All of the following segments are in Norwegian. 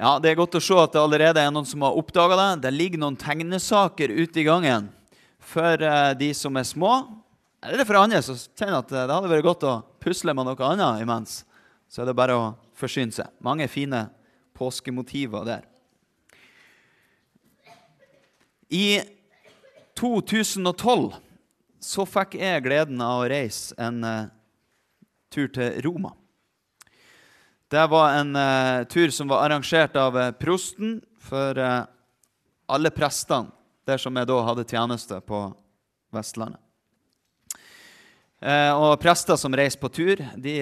Ja, Det er godt å se at det allerede er noen som har oppdaga det. Det ligger noen tegnesaker ute i gangen for eh, de som er små. Eller for andre som kjenner at det hadde vært godt å pusle med noe annet imens. Så er det bare å forsyne seg. Mange fine påskemotiver der. I 2012 så fikk jeg gleden av å reise en uh, tur til Roma. Det var en uh, tur som var arrangert av uh, prosten for uh, alle prestene der som jeg da hadde tjeneste på Vestlandet. og prester som reiser på tur, de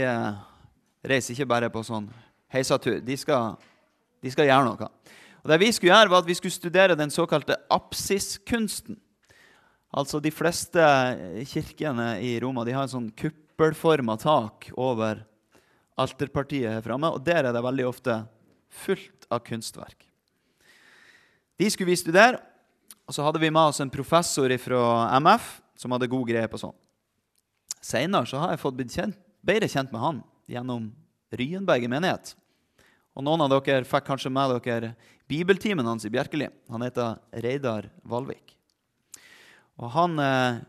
reiser ikke bare på sånn heisatur. De skal, de skal gjøre noe. Og Det vi skulle gjøre, var at vi skulle studere den såkalte apsiskunsten. Altså De fleste kirkene i Roma de har en sånn kuppelforma tak over alterpartiet her framme, og der er det veldig ofte fullt av kunstverk. De skulle vi studere, og så hadde vi med oss en professor fra MF som hadde god greie på sånn. Seinere har jeg fått blitt kjent, bedre kjent med han gjennom Ryenberget menighet. Og Noen av dere fikk kanskje med dere bibeltimen hans i Bjerkeli. Han heter Reidar Valvik. Og Han eh,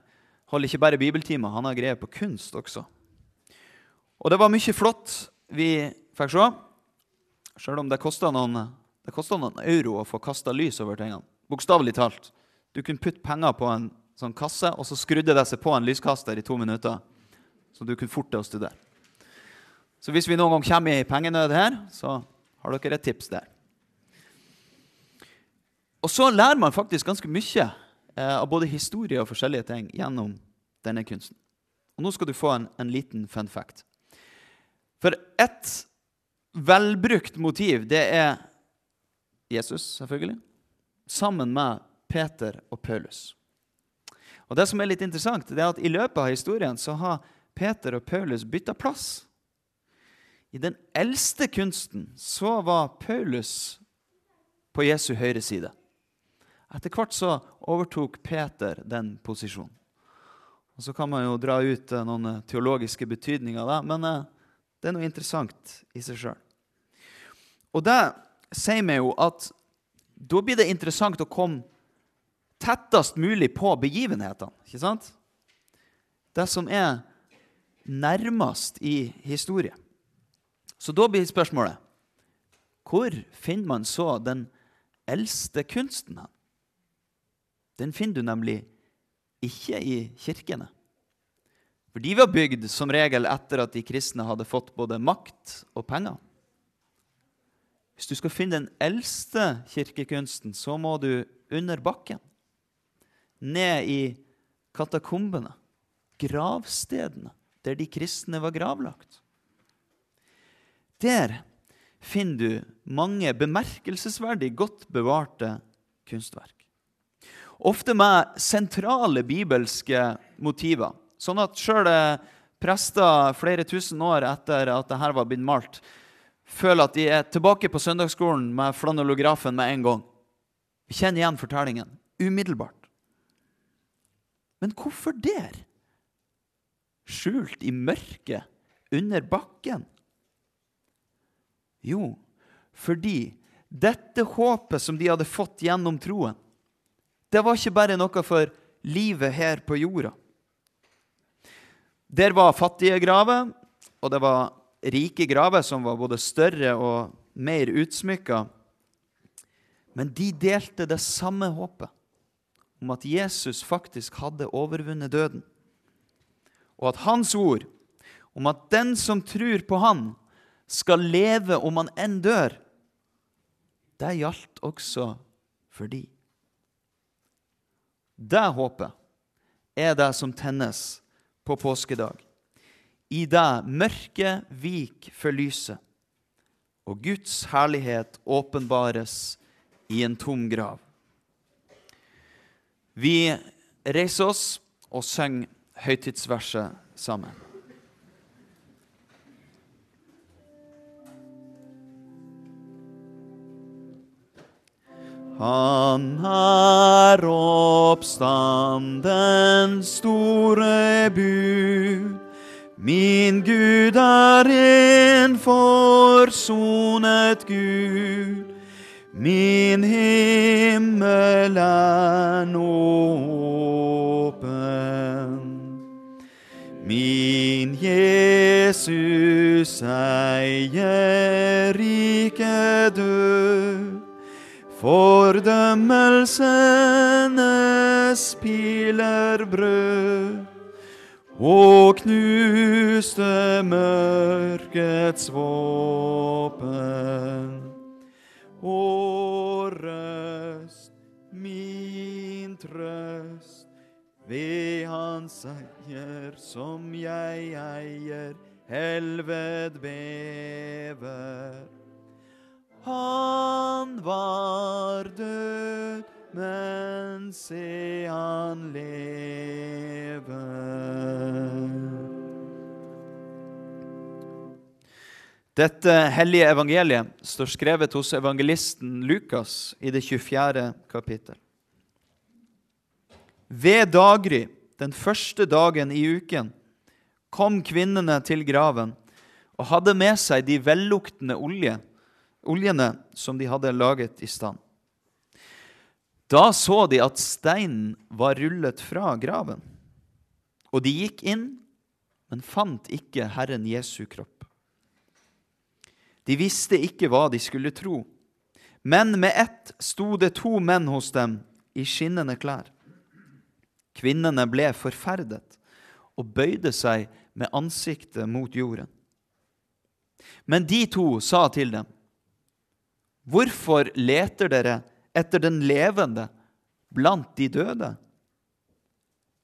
holder ikke bare bibeltimer, han har greie på kunst også. Og det var mye flott vi fikk se, sjøl om det kosta noen, noen, euro å få kasta lys over tingene. Bokstavelig talt. Du kunne putte penger på en sånn kasse, og så skrudde det seg på en lyskaster i to minutter. Så du kunne forte å studere. Så hvis vi noen gang kommer i pengenød her, så har dere et tips der. Og så lærer man faktisk ganske mye eh, av både historie og forskjellige ting gjennom denne kunsten. Og Nå skal du få en, en liten fun fact. For ett velbrukt motiv, det er Jesus, selvfølgelig, sammen med Peter og Paulus. Og Det som er litt interessant, det er at i løpet av historien så har Peter og Paulus bytta plass. I den eldste kunsten så var Paulus på Jesu høyre side. Etter hvert så overtok Peter den posisjonen. Og Så kan man jo dra ut eh, noen eh, teologiske betydninger det, men eh, det er noe interessant i seg sjøl. Og det sier meg jo at da blir det interessant å komme tettest mulig på begivenhetene. ikke sant? Det som er nærmest i historie. Så da blir spørsmålet hvor finner man så den eldste kunsten? Den finner du nemlig ikke i kirkene. For de var bygd som regel etter at de kristne hadde fått både makt og penger. Hvis du skal finne den eldste kirkekunsten, så må du under bakken. Ned i katakombene, gravstedene, der de kristne var gravlagt. Der finner du mange bemerkelsesverdig godt bevarte kunstverk. Ofte med sentrale bibelske motiver. Sånn at sjøl prester flere tusen år etter at dette var blitt malt, føler at de er tilbake på søndagsskolen med flanellografen med en gang. Vi kjenner igjen fortellingen umiddelbart. Men hvorfor der? Skjult i mørket, under bakken? Jo, fordi dette håpet som de hadde fått gjennom troen, det var ikke bare noe for livet her på jorda. Der var fattige graver, og det var rike graver som var både større og mer utsmykka. Men de delte det samme håpet om at Jesus faktisk hadde overvunnet døden, og at hans ord om at den som tror på Han, skal leve om han enn dør, det gjaldt også for de. Det håpet er det som tennes på påskedag. I deg mørket vik for lyset, og Guds herlighet åpenbares i en tom grav. Vi reiser oss og synger høytidsverset sammen. Han er oppstandens store bud. Min Gud er en forsonet Gud. Min himmel er nå åpen. Min Jesus eier ikke død. Fordømmelsenes piler brød og knuste mørkets våpen. Og røst min trøst ved hans eier som jeg eier, helved bever. Han var død, men se han lever. Dette hellige evangeliet står skrevet hos evangelisten Lukas i det 24. kapittel. Ved daggry, den første dagen i uken, kom kvinnene til graven og hadde med seg de velluktende olje, oljene som de hadde laget i stand. Da så de at steinen var rullet fra graven, og de gikk inn, men fant ikke Herren Jesu kropp. De visste ikke hva de skulle tro, men med ett sto det to menn hos dem i skinnende klær. Kvinnene ble forferdet og bøyde seg med ansiktet mot jorden. Men de to sa til dem, Hvorfor leter dere etter den levende blant de døde?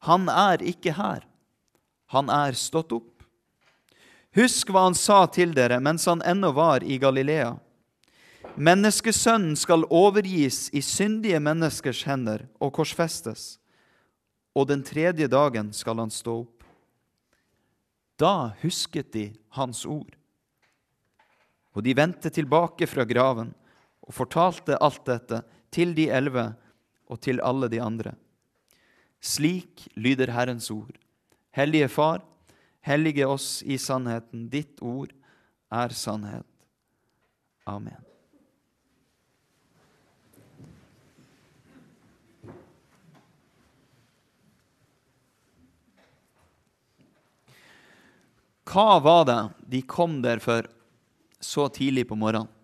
Han er ikke her. Han er stått opp. Husk hva han sa til dere mens han ennå var i Galilea. Menneskesønnen skal overgis i syndige menneskers hender og korsfestes, og den tredje dagen skal han stå opp. Da husket de hans ord. Og de vendte tilbake fra graven og fortalte alt dette til de elleve og til alle de andre. Slik lyder Herrens ord. Hellige Far, hellige oss i sannheten. Ditt ord er sannhet. Amen. Hva var det de kom der for så tidlig på morgenen?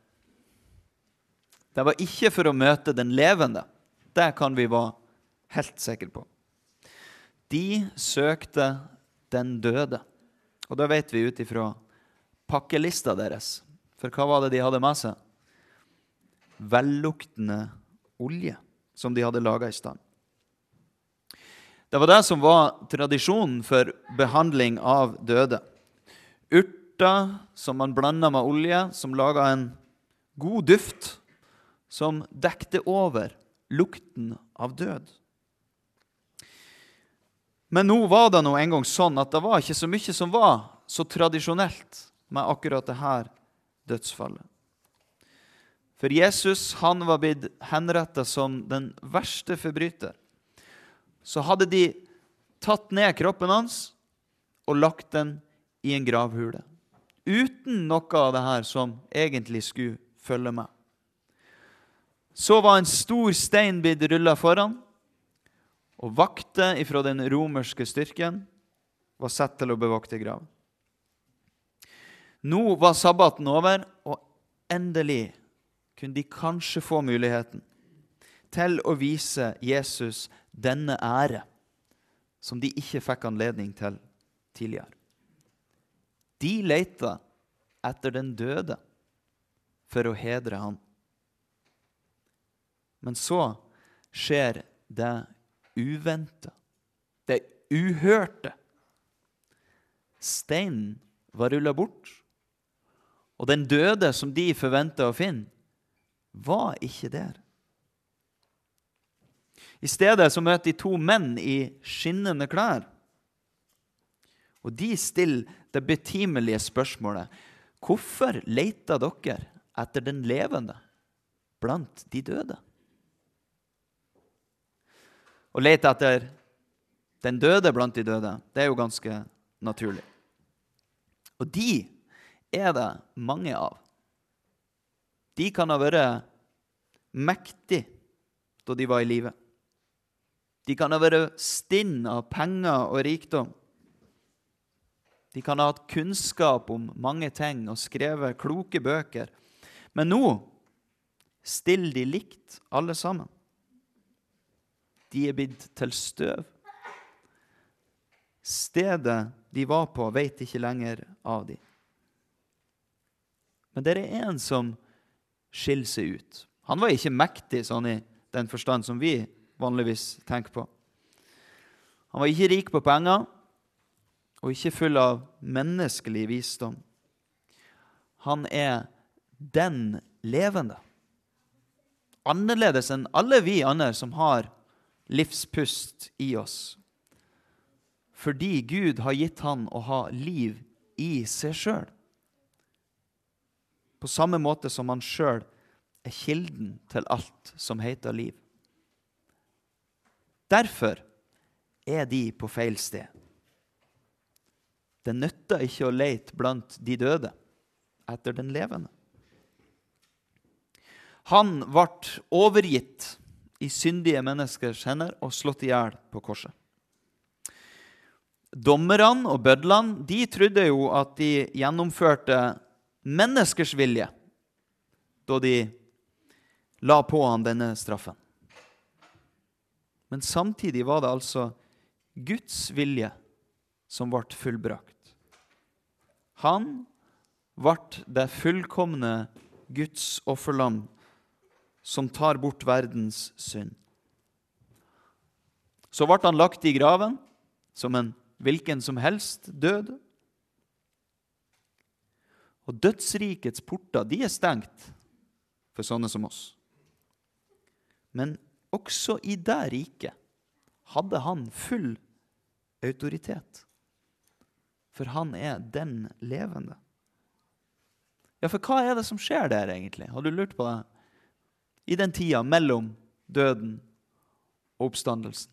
Det var ikke for å møte den levende. Det kan vi være helt sikre på. De søkte den døde. Og da vet vi ut ifra pakkelista deres. For hva var det de hadde med seg? Velluktende olje som de hadde laga i stand. Det var det som var tradisjonen for behandling av døde. Urter som man blanda med olje, som laga en god duft som dekte over lukten av død. Men nå var det nå en gang sånn at det var ikke så mye som var så tradisjonelt med akkurat det her dødsfallet. For Jesus han var blitt henretta som den verste forbryter. Så hadde de tatt ned kroppen hans og lagt den i en gravhule. Uten noe av det her som egentlig skulle følge med. Så var en stor stein blitt rulla foran, og vakter ifra den romerske styrken var satt til å bevokte graven. Nå var sabbaten over, og endelig kunne de kanskje få muligheten til å vise Jesus denne ære som de ikke fikk anledning til tidligere. De leita etter den døde for å hedre han. Men så skjer det uventa, det uhørte. Steinen var rulla bort, og den døde som de forventa å finne, var ikke der. I stedet så møter de to menn i skinnende klær. Og de stiller det betimelige spørsmålet Hvorfor leter dere etter den levende blant de døde? Å lete etter den døde blant de døde, det er jo ganske naturlig. Og de er det mange av. De kan ha vært mektige da de var i live. De kan ha vært stinn av penger og rikdom. De kan ha hatt kunnskap om mange ting og skrevet kloke bøker. Men nå stiller de likt, alle sammen. De er blitt til støv. Stedet de var på, veit ikke lenger av dem. Men det er en som skiller seg ut. Han var ikke mektig sånn i den forstand som vi vanligvis tenker på. Han var ikke rik på penger og ikke full av menneskelig visdom. Han er den levende. Annerledes enn alle vi andre som har livspust i oss. Fordi Gud har gitt han å ha liv i seg sjøl. På samme måte som han sjøl er kilden til alt som heter liv. Derfor er de på feil sted. Det nytter ikke å leite blant de døde etter den levende. Han ble overgitt i syndige menneskers hender og slått i hjel på korset. Dommerne og bødlene de trodde jo at de gjennomførte menneskers vilje da de la på han denne straffen. Men samtidig var det altså Guds vilje som ble fullbrakt. Han ble det fullkomne Guds offerlam som tar bort verdens synd. Så ble han lagt i graven som en hvilken som helst død. Og dødsrikets porter de er stengt for sånne som oss. Men også i det riket hadde han full autoritet. For han er den levende. Ja, for hva er det som skjer der, egentlig? Har du lurt på det? I den tida mellom døden og oppstandelsen.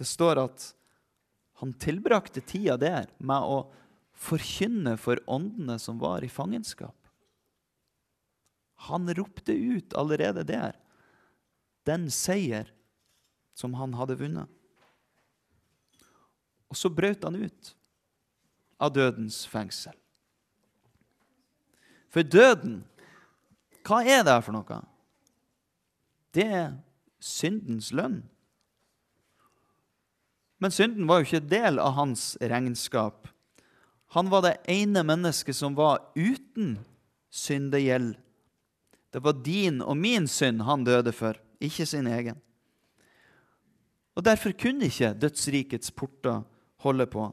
Det står at han tilbrakte tida der med å forkynne for åndene som var i fangenskap. Han ropte ut allerede der den seier som han hadde vunnet. Og så brøt han ut av dødens fengsel. For døden, hva er det for noe? Det er syndens lønn. Men synden var jo ikke del av hans regnskap. Han var det ene mennesket som var uten syndegjeld det var din og min synd han døde for, ikke sin egen. Og Derfor kunne ikke dødsrikets porter holde på.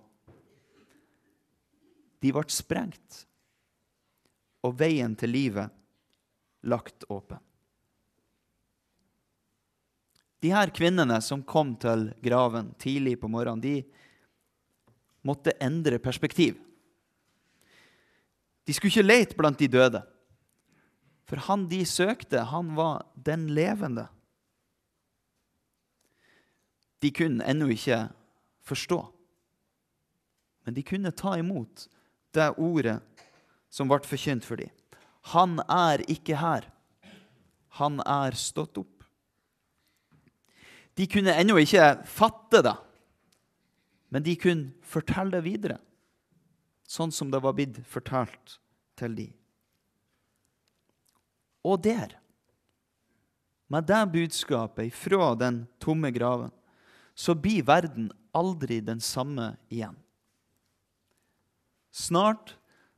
De ble sprengt, og veien til livet lagt åpen. De her kvinnene som kom til graven tidlig på morgenen, de måtte endre perspektiv. De skulle ikke lete blant de døde. For han de søkte, han var den levende. De kunne ennå ikke forstå, men de kunne ta imot det ordet som ble forkynt for dem. Han er ikke her. Han er stått opp. De kunne ennå ikke fatte det, men de kunne fortelle det videre, sånn som det var blitt fortalt til de. Og der, med det budskapet fra den tomme graven, så blir verden aldri den samme igjen. Snart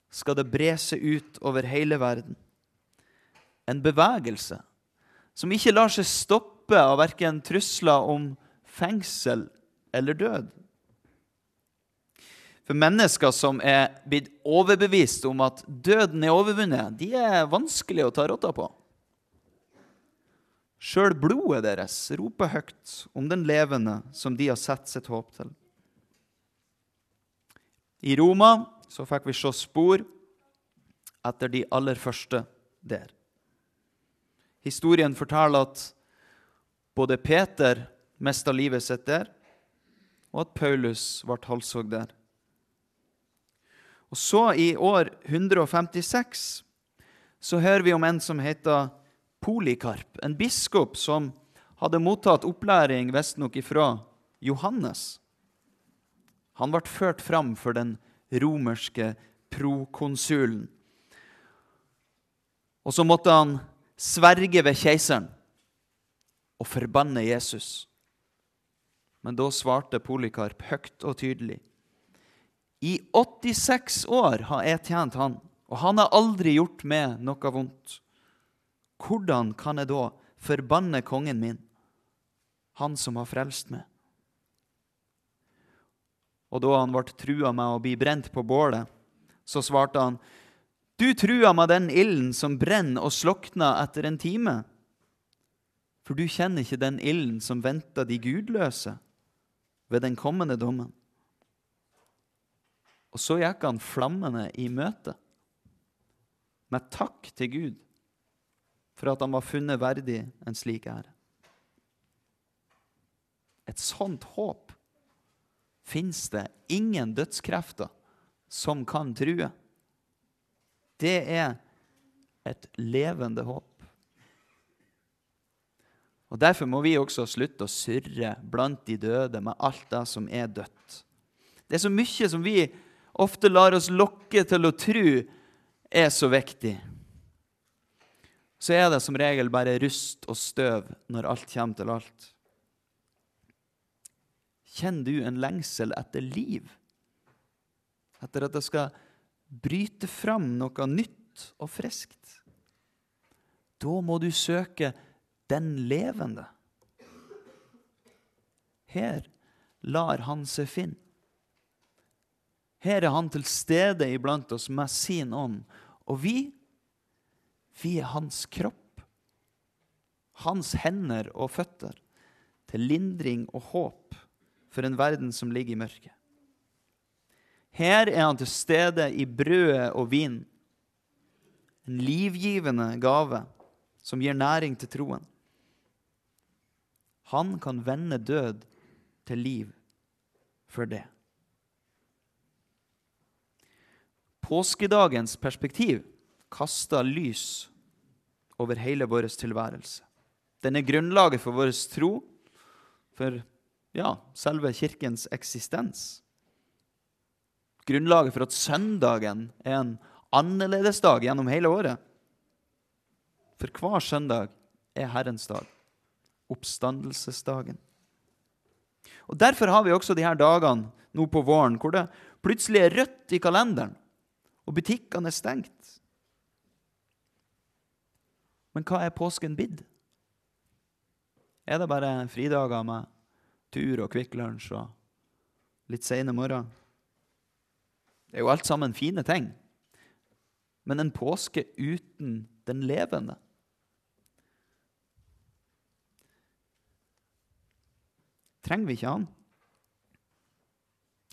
skal det bre seg ut over hele verden. En bevegelse som ikke lar seg stoppe av verken trusler om fengsel eller død. For mennesker som er blitt overbevist om at døden er overvunnet, de er vanskelig å ta rotta på. Sjøl blodet deres roper høyt om den levende som de har sett sitt håp til. I Roma så fikk vi se spor etter de aller første der. Historien forteller at både Peter mista livet sitt der, og at Paulus ble halshogd der. Og så, i år 156, så hører vi om en som heter Polikarp, en biskop som hadde mottatt opplæring visstnok ifra Johannes. Han ble ført fram for den romerske prokonsulen. Og så måtte han sverge ved keiseren og forbanne Jesus. Men da svarte Polikarp høyt og tydelig. I 86 år har jeg tjent han, og han har aldri gjort meg noe vondt. Hvordan kan jeg da forbanne kongen min, han som har frelst meg? Og da han ble trua med å bli brent på bålet, så svarte han, Du trua med den ilden som brenner og slokner etter en time. For du kjenner ikke den ilden som venter de gudløse ved den kommende dommen. Og så gikk han flammende i møte, med takk til Gud for at han var funnet verdig en slik ære. Et sånt håp fins det ingen dødskrefter som kan true. Det er et levende håp. Og Derfor må vi også slutte å surre blant de døde med alt det som er dødt. Det er så mye som vi ofte lar oss lokke til å tro er så viktig. Så er det som regel bare rust og støv når alt kommer til alt. Kjenner du en lengsel etter liv? Etter at det skal bryte fram noe nytt og friskt? Da må du søke den levende. Her lar han seg finne. Her er han til stede iblant oss med sin ånd. Og vi, vi er hans kropp. Hans hender og føtter til lindring og håp for en verden som ligger i mørket. Her er han til stede i brødet og vin, en livgivende gave som gir næring til troen. Han kan vende død til liv for det. Påskedagens perspektiv kaster lys over hele vår tilværelse. Den er grunnlaget for vår tro, for ja, selve kirkens eksistens. Grunnlaget for at søndagen er en annerledesdag gjennom hele året. For hver søndag er Herrens dag, oppstandelsesdagen. Og Derfor har vi også de her dagene nå på våren hvor det plutselig er rødt i kalenderen og butikkene er stengt. Men hva er påsken blitt? Er det bare fridager med tur og Kvikk Lunsj og litt seine morgen? Det er jo alt sammen fine ting. Men en påske uten den levende Trenger vi ikke han?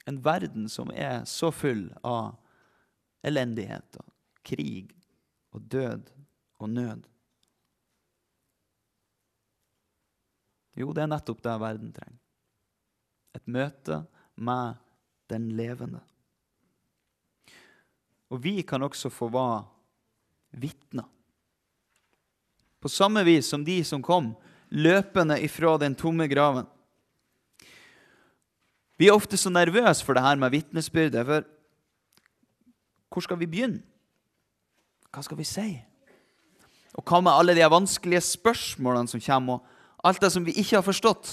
En verden som er så full av elendighet og krig og død og nød. Jo, det er nettopp det verden trenger. Et møte med den levende. Og vi kan også få være vitner. På samme vis som de som kom løpende ifra den tomme graven. Vi er ofte så nervøse for det her med vitnesbyrdet. For hvor skal vi begynne? Hva skal vi si? Og hva med alle de vanskelige spørsmålene som kommer, og alt det som vi ikke har forstått?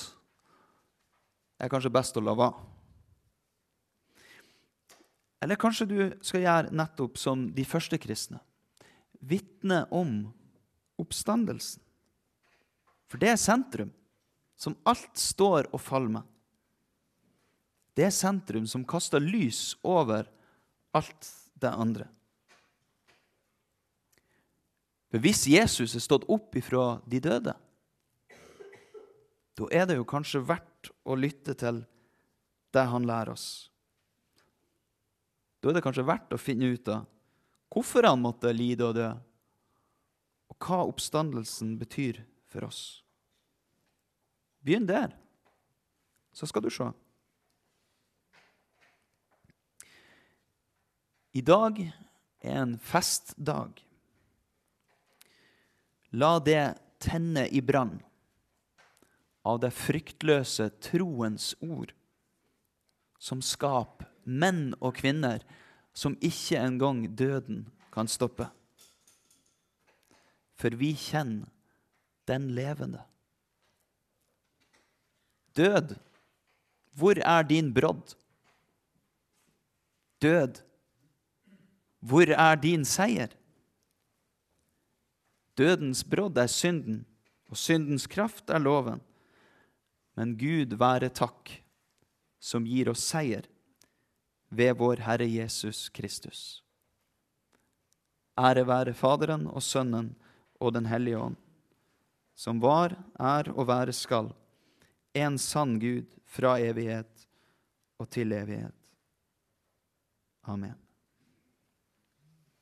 Er kanskje best å la være. Eller kanskje du skal gjøre nettopp som de første kristne. Vitne om oppstandelsen. For det er sentrum som alt står og faller med. Det er sentrum som kaster lys over alt det andre. For hvis Jesus er stått opp ifra de døde, da er det jo kanskje verdt å lytte til det han lærer oss. Da er det kanskje verdt å finne ut av hvorfor han måtte lide og dø, og hva oppstandelsen betyr for oss. Begynn der, så skal du se. I dag er en festdag. La det tenne i brann av det fryktløse troens ord, som skaper menn og kvinner som ikke engang døden kan stoppe. For vi kjenner den levende. Død, hvor er din brodd? Død, hvor er din seier? Dødens brodd er synden, og syndens kraft er loven. Men Gud være takk, som gir oss seier ved vår Herre Jesus Kristus. Ære være Faderen og Sønnen og Den hellige ånd, som var, er og være skal, en sann Gud fra evighet og til evighet. Amen.